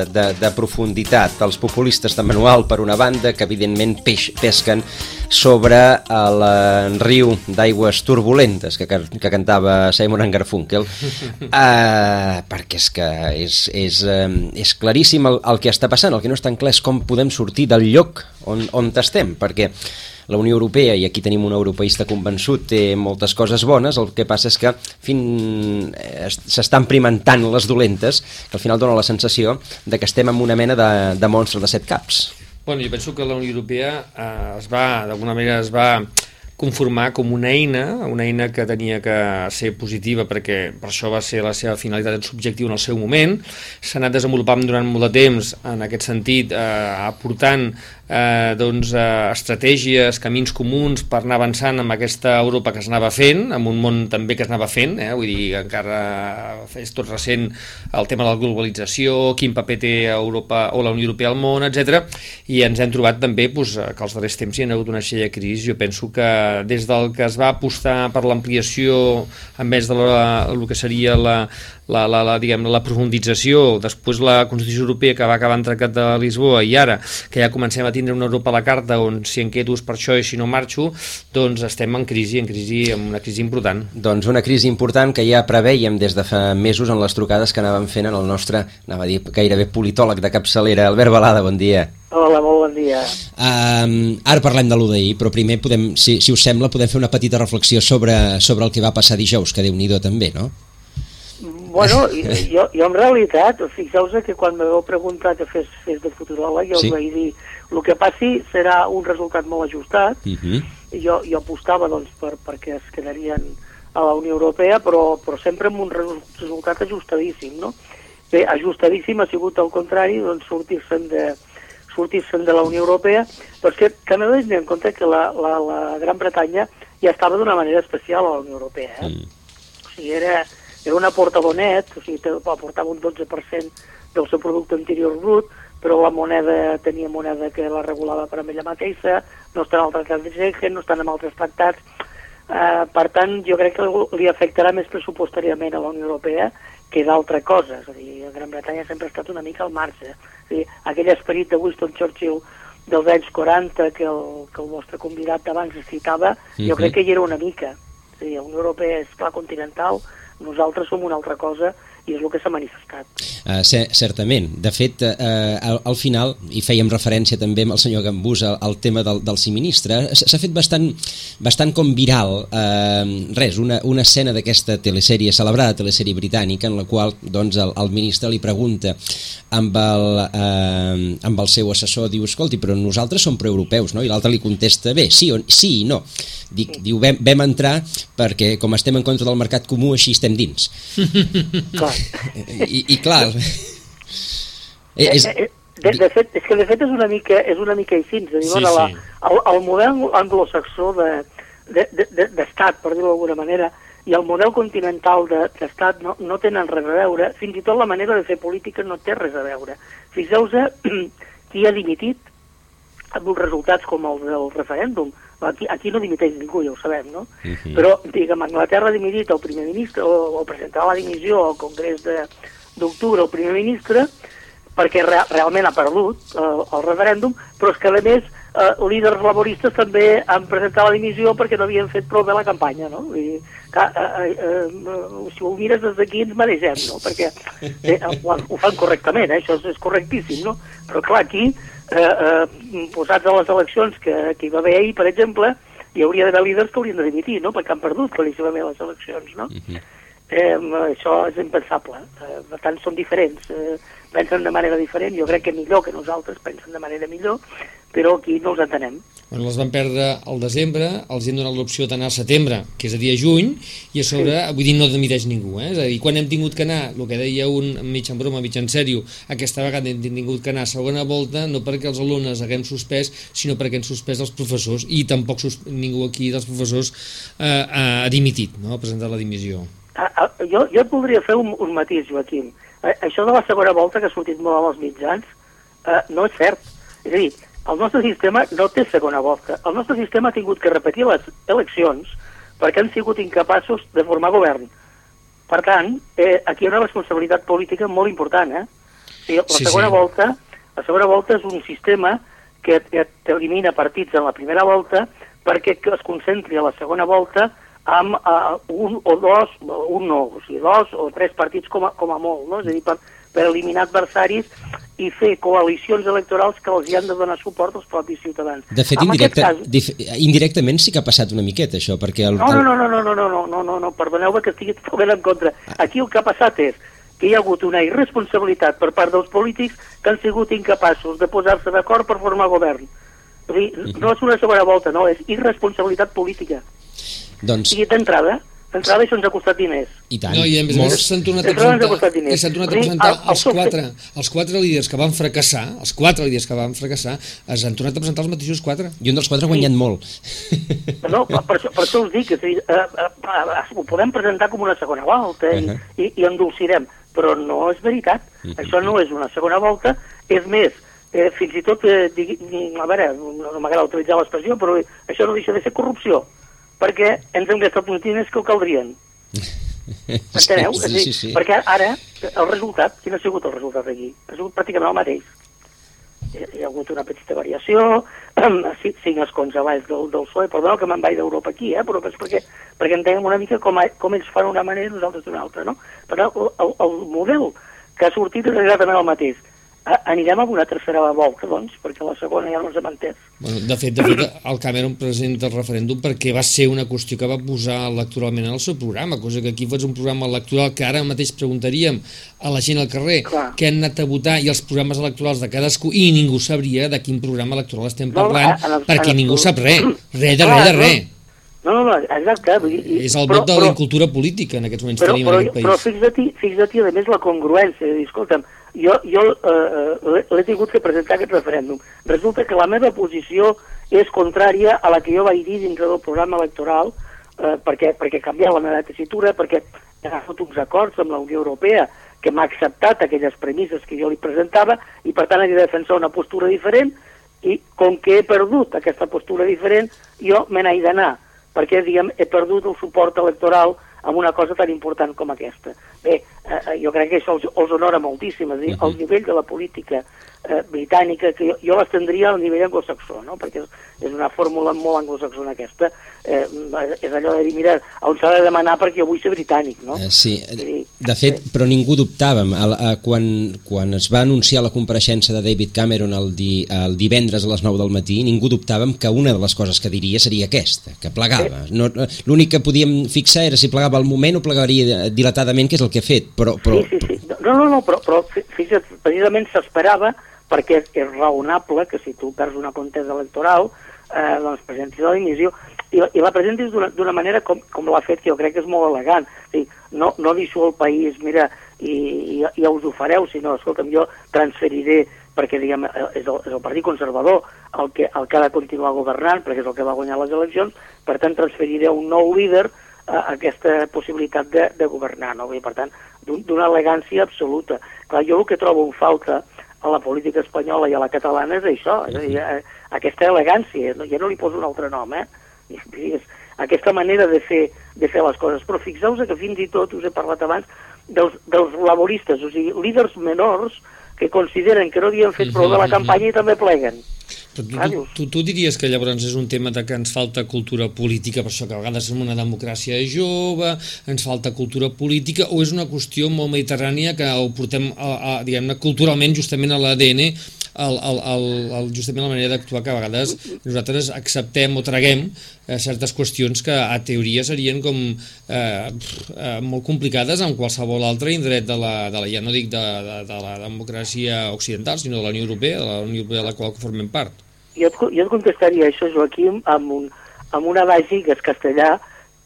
[SPEAKER 1] de, de profunditat. Els populistes de manual, per una banda, que evidentment peix, pesquen sobre el riu d'aigües turbulentes que, que cantava Simon Garfunkel, eh, perquè és que és, és, eh, és claríssim el, el que està passant, el que no és tan clar és com podem sortir del lloc on, on estem, perquè la Unió Europea, i aquí tenim un europeista convençut, té moltes coses bones, el que passa és que fin... Eh, s'estan primentant les dolentes, que al final dona la sensació de que estem en una mena de, de monstre de set caps.
[SPEAKER 2] Bueno, jo penso que la Unió Europea eh, es va, d'alguna manera es va conformar com una eina, una eina que tenia que ser positiva perquè per això va ser la seva finalitat en subjectiu en el seu moment, s'ha anat desenvolupant durant molt de temps en aquest sentit, eh, aportant eh, doncs, eh, estratègies, camins comuns per anar avançant amb aquesta Europa que es anava fent, amb un món també que es anava fent, eh? vull dir, encara és tot recent el tema de la globalització, quin paper té Europa o la Unió Europea al món, etc. I ens hem trobat també doncs, que els darrers temps hi ha hagut una xella de crisi. Jo penso que des del que es va apostar per l'ampliació en vez de la, el que seria la, la, la, la, diguem, la profundització, després la Constitució Europea que va acabar en Tractat de Lisboa i ara que ja comencem a tindre una Europa a la carta on si em quedo és per això i si no marxo, doncs estem en crisi, en crisi, en una crisi important.
[SPEAKER 1] Doncs una crisi important que ja preveiem des de fa mesos en les trucades que anàvem fent en el nostre, anava a dir gairebé politòleg de capçalera, Albert Balada, bon dia.
[SPEAKER 4] Hola, molt bon dia.
[SPEAKER 1] Um, ara parlem de l'UDI, però primer podem, si, si us sembla, podem fer una petita reflexió sobre, sobre el que va passar dijous, que déu nhi també, no?
[SPEAKER 4] Bueno, jo, jo en realitat, fixeu-vos que quan m'heu preguntat que fes, fes de futuròleg, jo sí. us vaig dir el que passi serà un resultat molt ajustat, uh mhm. -huh. jo, jo apostava doncs, per, perquè es quedarien a la Unió Europea, però, però sempre amb un resultat ajustadíssim, no? Bé, ajustadíssim ha sigut al contrari, doncs sortir-se'n de, sortir de la Unió Europea, però és que, no hem en compte que la, la, la Gran Bretanya ja estava d'una manera especial a la Unió Europea, eh? Mm. O sigui, era, era una portabonet, o sigui, aportava un 12% del seu producte interior brut, però la moneda tenia moneda que la regulava per a ella mateixa, no està en el tractat de Schengen, no estan en altres tractats, eh, per tant, jo crec que li afectarà més pressupostàriament a la Unió Europea que d'altra cosa, és a dir, Gran Bretanya sempre ha estat una mica al marge, és a dir, aquell esperit de Winston Churchill dels anys 40 que el, que el vostre convidat d'abans citava, -huh. jo crec que hi era una mica, és a dir, la Unió Europea és clar continental, Nosaltres som una altra cosa i és el que s'ha manifestat.
[SPEAKER 1] Uh, certament. De fet, uh, al, al final, i fèiem referència també amb el senyor Gambús al, al tema del, del siministre, s'ha fet bastant, bastant com viral, uh, res, una, una escena d'aquesta telesèrie celebrada, telesèrie britànica, en la qual doncs, el, el ministre li pregunta amb el, uh, amb el seu assessor, diu, escolti, però nosaltres som proeuropeus, no? I l'altre li contesta, bé, sí, o, sí i no. Dic, sí. Diu, vam, vam entrar perquè com estem en contra del mercat comú, així estem dins.
[SPEAKER 4] Clar.
[SPEAKER 1] I, i clar...
[SPEAKER 4] Eh, és... Eh, eh, de, de, fet, és que de fet és una mica, és una mica així, és dir, sí, bueno, sí. La, el, el model anglosaxó d'estat, de, de, de, de per dir-ho d'alguna manera, i el model continental d'estat de, no, no tenen res a veure, fins i tot la manera de fer política no té res a veure. Fixeu-vos qui ha dimitit amb uns resultats com el del referèndum, Aquí, aquí no dimiteix ningú, ja ho sabem, no? Uh mhm. -huh. Però, diguem, Anglaterra ha dimitit el primer ministre, o, o presentarà la dimissió al Congrés d'octubre el primer ministre, perquè re, realment ha perdut eh, el referèndum, però és que, a més, eh, líders laboristes també han presentat la dimissió perquè no havien fet prou bé la campanya, no? I, que, eh, eh, eh, si ho mires des d'aquí ens mereixem, no? Perquè eh, ho, ho fan correctament, eh? això és, és correctíssim, no? Però clar, aquí eh, eh, posats a les eleccions que, que hi va haver ahir, per exemple, hi hauria d'haver líders que haurien de dimitir, no?, perquè han perdut claríssimament les eleccions, no? Uh mhm. -huh. Eh, això és impensable. Eh, per tant, són diferents. Eh, pensen de manera diferent, jo crec que millor que nosaltres pensen de manera millor, però aquí no els entenem.
[SPEAKER 2] Bueno, les van perdre al desembre, els han donat l'opció d'anar al setembre, que és a dia juny, i a sobre, sí. vull dir, no demiteix ningú, eh? És a dir, quan hem tingut que anar, el que deia un mig en broma, mig en sèrio, aquesta vegada hem tingut que anar a segona volta, no perquè els alumnes haguem suspès, sinó perquè han suspès els professors, i tampoc ningú aquí dels professors eh, ha dimitit, no?, ha presentat la dimissió.
[SPEAKER 4] Ah, ah, jo, jo et voldria fer un, un matís, Joaquim. Eh, això de la segona volta, que ha sortit molt als mitjans, eh, no és cert. És a dir, el nostre sistema no té segona volta. El nostre sistema ha tingut que repetir les eleccions perquè han sigut incapaços de formar govern. Per tant, eh, aquí hi ha una responsabilitat política molt important. Eh? O sigui, la, sí, segona sí. volta, la segona volta és un sistema que, que elimina partits en la primera volta perquè es concentri a la segona volta amb uh, un o dos, un no, o sigui, dos o tres partits com a, com a molt, no? és a dir, per, per eliminar adversaris i fer coalicions electorals que els hi han de donar suport als propis ciutadans.
[SPEAKER 1] De fet, indirecte, cas... indirectament sí que ha passat una miqueta això, perquè... El,
[SPEAKER 4] no, no, no, no, no, no, no, no, no, no, perdoneu-me que estigui totalment en contra. Aquí el que ha passat és que hi ha hagut una irresponsabilitat per part dels polítics que han sigut incapaços de posar-se d'acord per formar govern. És dir, no és una segona volta, no, és irresponsabilitat política. Doncs... I d'entrada, d'entrada això ens ha costat diners.
[SPEAKER 2] I tant. No, i a més més s'han tornat a presentar, i s'han tornat a presentar els, quatre, els quatre líders que van fracassar, els quatre líders que van fracassar, es han tornat a presentar els mateixos quatre.
[SPEAKER 1] I un dels quatre ha guanyat sí. molt.
[SPEAKER 4] No, per, això, per això us dic, és dir, eh, eh, eh, ho podem presentar com una segona volta i, uh -huh. i, i endolcirem, però no és veritat. Uh -huh. Això no és una segona volta, és més, eh, fins i tot, eh, digui, a veure, no m'agrada utilitzar l'expressió, però això no deixa de ser corrupció perquè ens hem gastat uns diners que ho caldrien. Enteneu? Sí, sí, sí. Perquè ara, el resultat, quin ha sigut el resultat aquí? Ha sigut pràcticament el mateix. Hi ha, hi ha hagut una petita variació, cinc escons a baix del, del PSOE, perdó que me'n vaig d'Europa aquí, eh? però és perquè, perquè entenem una mica com, a, com ells fan una manera i nosaltres d'una altra, no? Però el, el, el model que ha sortit és exactament el mateix anirem a una tercera volta, doncs, perquè la segona ja no ens hem entès.
[SPEAKER 2] Bueno, de fet, de fet, el Cameron presenta el referèndum perquè va ser una qüestió que va posar electoralment en el seu programa, cosa que aquí fos un programa electoral que ara mateix preguntaríem a la gent al carrer Clar. que han anat a votar i els programes electorals de cadascú i ningú sabria de quin programa electoral estem parlant no, perquè ningú sap res, res de res de res.
[SPEAKER 4] No, no, no, exacte. I,
[SPEAKER 2] és el vot de la incultura política en aquests moments
[SPEAKER 4] però,
[SPEAKER 2] tenim
[SPEAKER 4] però,
[SPEAKER 2] en aquest país.
[SPEAKER 4] Però fixa't, fixa't a més la congruència, dir, escolta'm, jo, jo eh, l'he tingut que presentar aquest referèndum. Resulta que la meva posició és contrària a la que jo vaig dir dintre del programa electoral eh, perquè, perquè canviava la meva tessitura, perquè he agafat uns acords amb la Unió Europea que m'ha acceptat aquelles premisses que jo li presentava i per tant he de defensar una postura diferent i com que he perdut aquesta postura diferent jo me n'he d'anar perquè diguem, he perdut el suport electoral amb una cosa tan important com aquesta. Bé, eh, jo crec que això els, els honora moltíssim, és a dir, el nivell de la política eh, britànica, que jo, jo l'estendria al nivell anglosaxó, no? perquè és, és una fórmula molt anglosaxona aquesta, eh, és allò de dir, mira, on s'ha de demanar perquè jo vull ser britànic, no?
[SPEAKER 1] Eh, sí, dir, de fet, sí. però ningú dubtàvem, el, eh, quan, quan es va anunciar la compareixença de David Cameron el, di, el divendres a les 9 del matí, ningú dubtàvem que una de les coses que diria seria aquesta, que plegava. No, L'únic que podíem fixar era si plegava al moment o plegaria dilatadament, que és el que ha fet, però... però...
[SPEAKER 4] Sí, sí, sí. No, no, no, però, però fixa't, precisament s'esperava perquè és raonable que si tu perds una contesa electoral eh, doncs presentis la dimissió i, i la presentis d'una manera com, com l'ha fet, que jo crec que és molt elegant. O sigui, no, no deixo el país, mira, i, i, ja us ho fareu, sinó, escolta'm, jo transferiré, perquè diguem, eh, és el, és el Partit Conservador el que, el que ha de continuar governant, perquè és el que va guanyar les eleccions, per tant transferiré un nou líder aquesta possibilitat de, de governar, no? I, per tant, d'una elegància absoluta. Clar, jo el que trobo en falta a la política espanyola i a la catalana és això, és a dir, eh, aquesta elegància, no, ja no li poso un altre nom, eh? És aquesta manera de fer, de fer les coses. Però fixeu-vos que fins i tot, us he parlat abans, dels, dels laboristes, o sigui, líders menors que consideren que no havien fet prou de la campanya i també pleguen.
[SPEAKER 2] Però tu, tu, tu diries que llavors és un tema de que ens falta cultura política, per això que a vegades som una democràcia jove, ens falta cultura política, o és una qüestió molt mediterrània que ho portem, a, a, diguem-ne, culturalment, justament a l'ADN, el, el, el, el, justament la manera d'actuar que a vegades nosaltres acceptem o traguem eh, certes qüestions que a teoria serien com eh, eh, molt complicades en qualsevol altre indret de la, de la ja no dic de, de, de la democràcia occidental, sinó de la Unió Europea, de la Unió Europea de la qual formem part.
[SPEAKER 4] Jo et, jo et contestaria això, Joaquim, amb un, amb un adagi que és castellà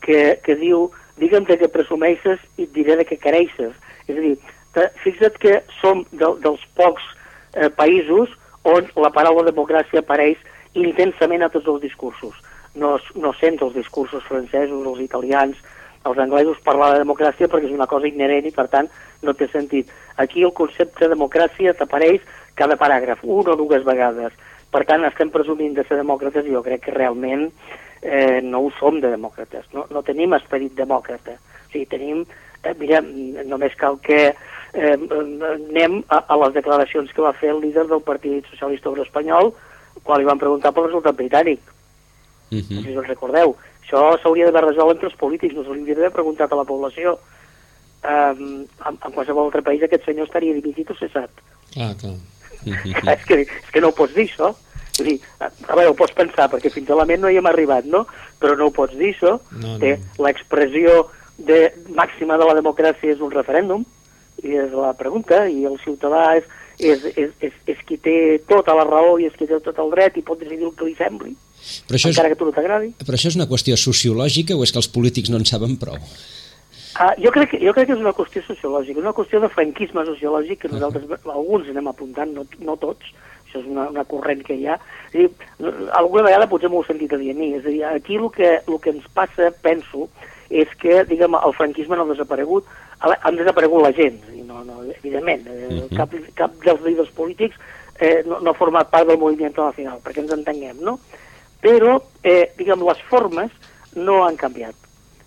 [SPEAKER 4] que, que diu digue'm de què presumeixes i et diré de què careixes. És a dir, fixa't que som de, dels pocs eh, països on la paraula democràcia apareix intensament a tots els discursos. No, no sents els discursos francesos, els italians, els anglesos parlar de democràcia perquè és una cosa inherent i per tant no té sentit. Aquí el concepte de democràcia t'apareix cada paràgraf, una o dues vegades. Per tant, estem presumint de ser demòcrates i jo crec que realment eh, no ho som de demòcrates, no, no tenim esperit demòcrata. O sigui, tenim, eh, mira, només cal que eh, anem a, a les declaracions que va fer el líder del Partit Socialista Obrer Espanyol quan li van preguntar pel resultat britànic. Uh -huh. No sé si us recordeu. Això s'hauria d'haver resolt entre els polítics, no s'hauria d'haver preguntat a la població. Um, en, en qualsevol altre país aquest senyor estaria dimitit o cessat.
[SPEAKER 2] Clar, clar.
[SPEAKER 4] Uh -huh. és, que, és que no ho pots dir, això. És dir, a, veure, ho pots pensar, perquè fins a la ment no hi hem arribat, no? Però no ho pots dir, això. No, no. L'expressió de, màxima de la democràcia és un referèndum, és la pregunta, i el ciutadà és, és, és, és, és qui té tota la raó i és qui té tot el dret i pot decidir el que li sembli, però això encara és, que tu no t'agradi.
[SPEAKER 1] Però això és una qüestió sociològica o és que els polítics no en saben prou?
[SPEAKER 4] Uh, jo, crec que, jo crec que és una qüestió sociològica, una qüestió de franquisme sociològic que nosaltres, uh -huh. alguns anem apuntant, no, no tots, això és una, una corrent que hi ha. És dir, alguna vegada potser m'ho sentit a dir a mi, és a dir, aquí el que, el que ens passa, penso, és que, diguem, el franquisme no ha desaparegut, han desaparegut la gent, i no, no, evidentment, eh, uh. -huh. cap, cap dels líders polítics eh, no, no ha format part del moviment nacional, perquè ens entenguem, no? Però, eh, diguem, les formes no han canviat.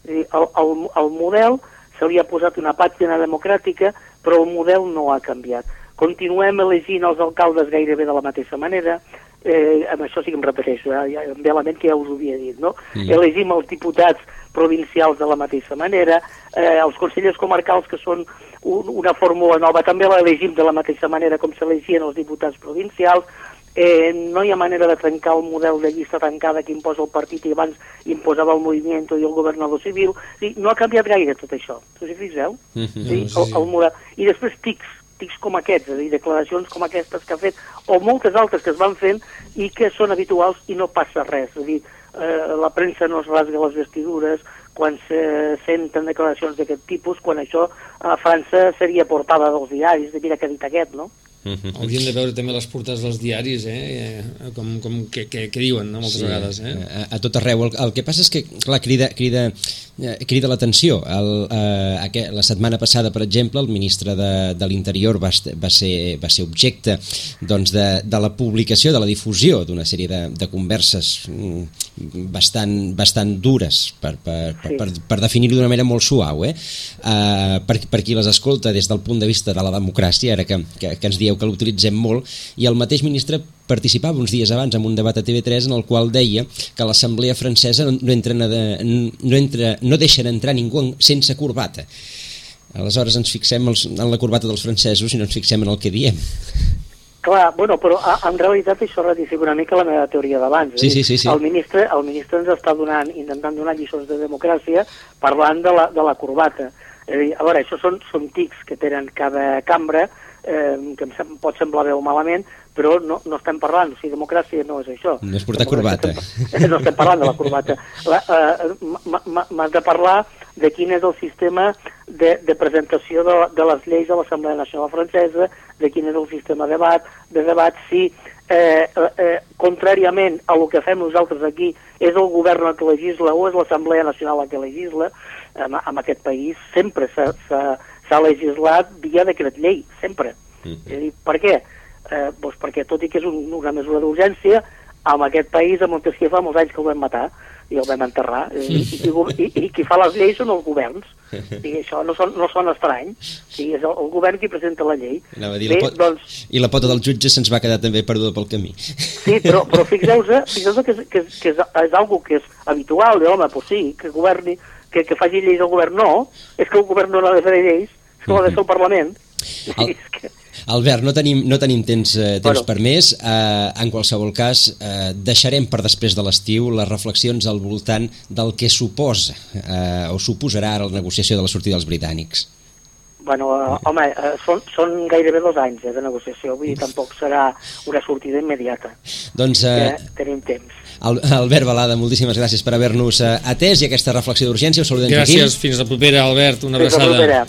[SPEAKER 4] És dir, el, el, el model se li ha posat una pàgina democràtica, però el model no ha canviat. Continuem elegint els alcaldes gairebé de la mateixa manera, eh, amb això sí que em repeteixo, eh, ja, em ve la ment que ja us ho havia dit, no? Mm. Elegim els diputats provincials de la mateixa manera, eh, els consellers comarcals que són un, una fórmula nova també l'elegim de la mateixa manera com s'elegien els diputats provincials, eh, no hi ha manera de trencar el model de llista tancada que imposa el partit i abans imposava el moviment i el governador civil, sí, no ha canviat gaire tot això, us hi fixeu? Mm -hmm. sí, el, el model. I després tics, tics com aquests, és a dir, declaracions com aquestes que ha fet, o moltes altres que es van fent i que són habituals i no passa res, és a dir, eh, la premsa no es rasga les vestidures quan se senten declaracions d'aquest tipus, quan això a França seria portada dels diaris, de mira que ha dit aquest, no?
[SPEAKER 2] -huh. Hauríem de veure també les portades dels diaris, eh? eh com, com què, què, què diuen, no? moltes sí, vegades. Eh?
[SPEAKER 1] A, a tot arreu. El, el que passa és que, clar, crida, crida, eh, crida l'atenció. Eh, la setmana passada, per exemple, el ministre de, de l'Interior va, va, ser, va ser objecte doncs, de, de la publicació, de la difusió d'una sèrie de, de converses mm, bastant, bastant dures, per, per, per, per, per definir-ho d'una manera molt suau, eh? eh per, per qui les escolta des del punt de vista de la democràcia, ara que, que, que ens dieu que l'utilitzem molt, i el mateix ministre participava uns dies abans en un debat a TV3 en el qual deia que l'Assemblea francesa no, entra, no, entra, no deixen entrar ningú sense corbata. Aleshores ens fixem els, en la corbata dels francesos i no ens fixem en el que diem.
[SPEAKER 4] Clar, bueno, però en realitat això ratifica una mica la meva teoria d'abans.
[SPEAKER 1] Sí, sí, sí, sí.
[SPEAKER 4] El ministre, el ministre ens està donant, intentant donar lliçons de democràcia parlant de la, de la corbata. És a dir, a veure, això són, són tics que tenen cada cambra, eh, que em sem pot semblar bé o malament, però no, no estem parlant, o sigui, democràcia no és això.
[SPEAKER 1] No és portar corbata.
[SPEAKER 4] Estem, no estem parlant de la corbata. Eh, M'has de parlar de quin és el sistema de, de presentació de, de les lleis a l'Assemblea Nacional Francesa, de quin és el sistema de debat, de debat si, eh, eh, contràriament a el que fem nosaltres aquí, és el govern el que legisla o és l'Assemblea Nacional el que legisla, en, en aquest país sempre s'ha legislat via decret llei, sempre. Mm -hmm. És a dir, per què? Eh, doncs perquè tot i que és un, una mesura d'urgència, en aquest país, a Montesquieu fa molts anys que el vam matar i el vam enterrar, i, i, i, i qui fa les lleis són els governs, i això no, son, no són estrany, sí, és el, el govern qui presenta la llei.
[SPEAKER 1] dir, Bé, la pot... doncs... I la pota del jutge se'ns va quedar també perduda pel camí.
[SPEAKER 4] Sí, però, però fixeu-vos fixeu que, és, que, és, que és, és algo que és habitual, de home, pues sí, que governi, que, que faci lleis el govern, no, és que el govern no ha de fer lleis, ha de fer el Parlament.
[SPEAKER 1] El... que... Albert, no tenim, no tenim temps, eh, temps bueno. per més. Eh, en qualsevol cas, eh, deixarem per després de l'estiu les reflexions al voltant del que suposa eh, o suposarà ara la negociació de la sortida dels britànics.
[SPEAKER 4] Bueno, uh, home, uh, són, són gairebé dos anys eh, de negociació, vull dir, tampoc serà una sortida immediata.
[SPEAKER 1] Doncs... Uh,
[SPEAKER 4] tenim temps.
[SPEAKER 1] Albert Balada, moltíssimes gràcies per haver-nos eh, atès i aquesta reflexió d'urgència. Us saludem
[SPEAKER 2] Gràcies, aquí. fins la propera, Albert. Una
[SPEAKER 4] fins
[SPEAKER 2] abraçada.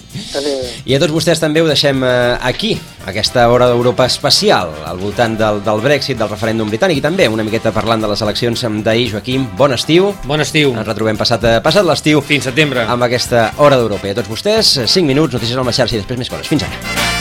[SPEAKER 1] I a tots vostès també ho deixem eh, aquí, aquesta hora d'Europa especial, al voltant del, del Brexit, del referèndum britànic i també una miqueta parlant de les eleccions d'ahir. Joaquim, bon estiu.
[SPEAKER 2] Bon estiu.
[SPEAKER 1] Ens retrobem passat, eh, passat l'estiu.
[SPEAKER 2] Fins setembre.
[SPEAKER 1] Amb aquesta hora d'Europa. I a tots vostès, 5 minuts, notícies al xarxa i després més coses. Fins ara.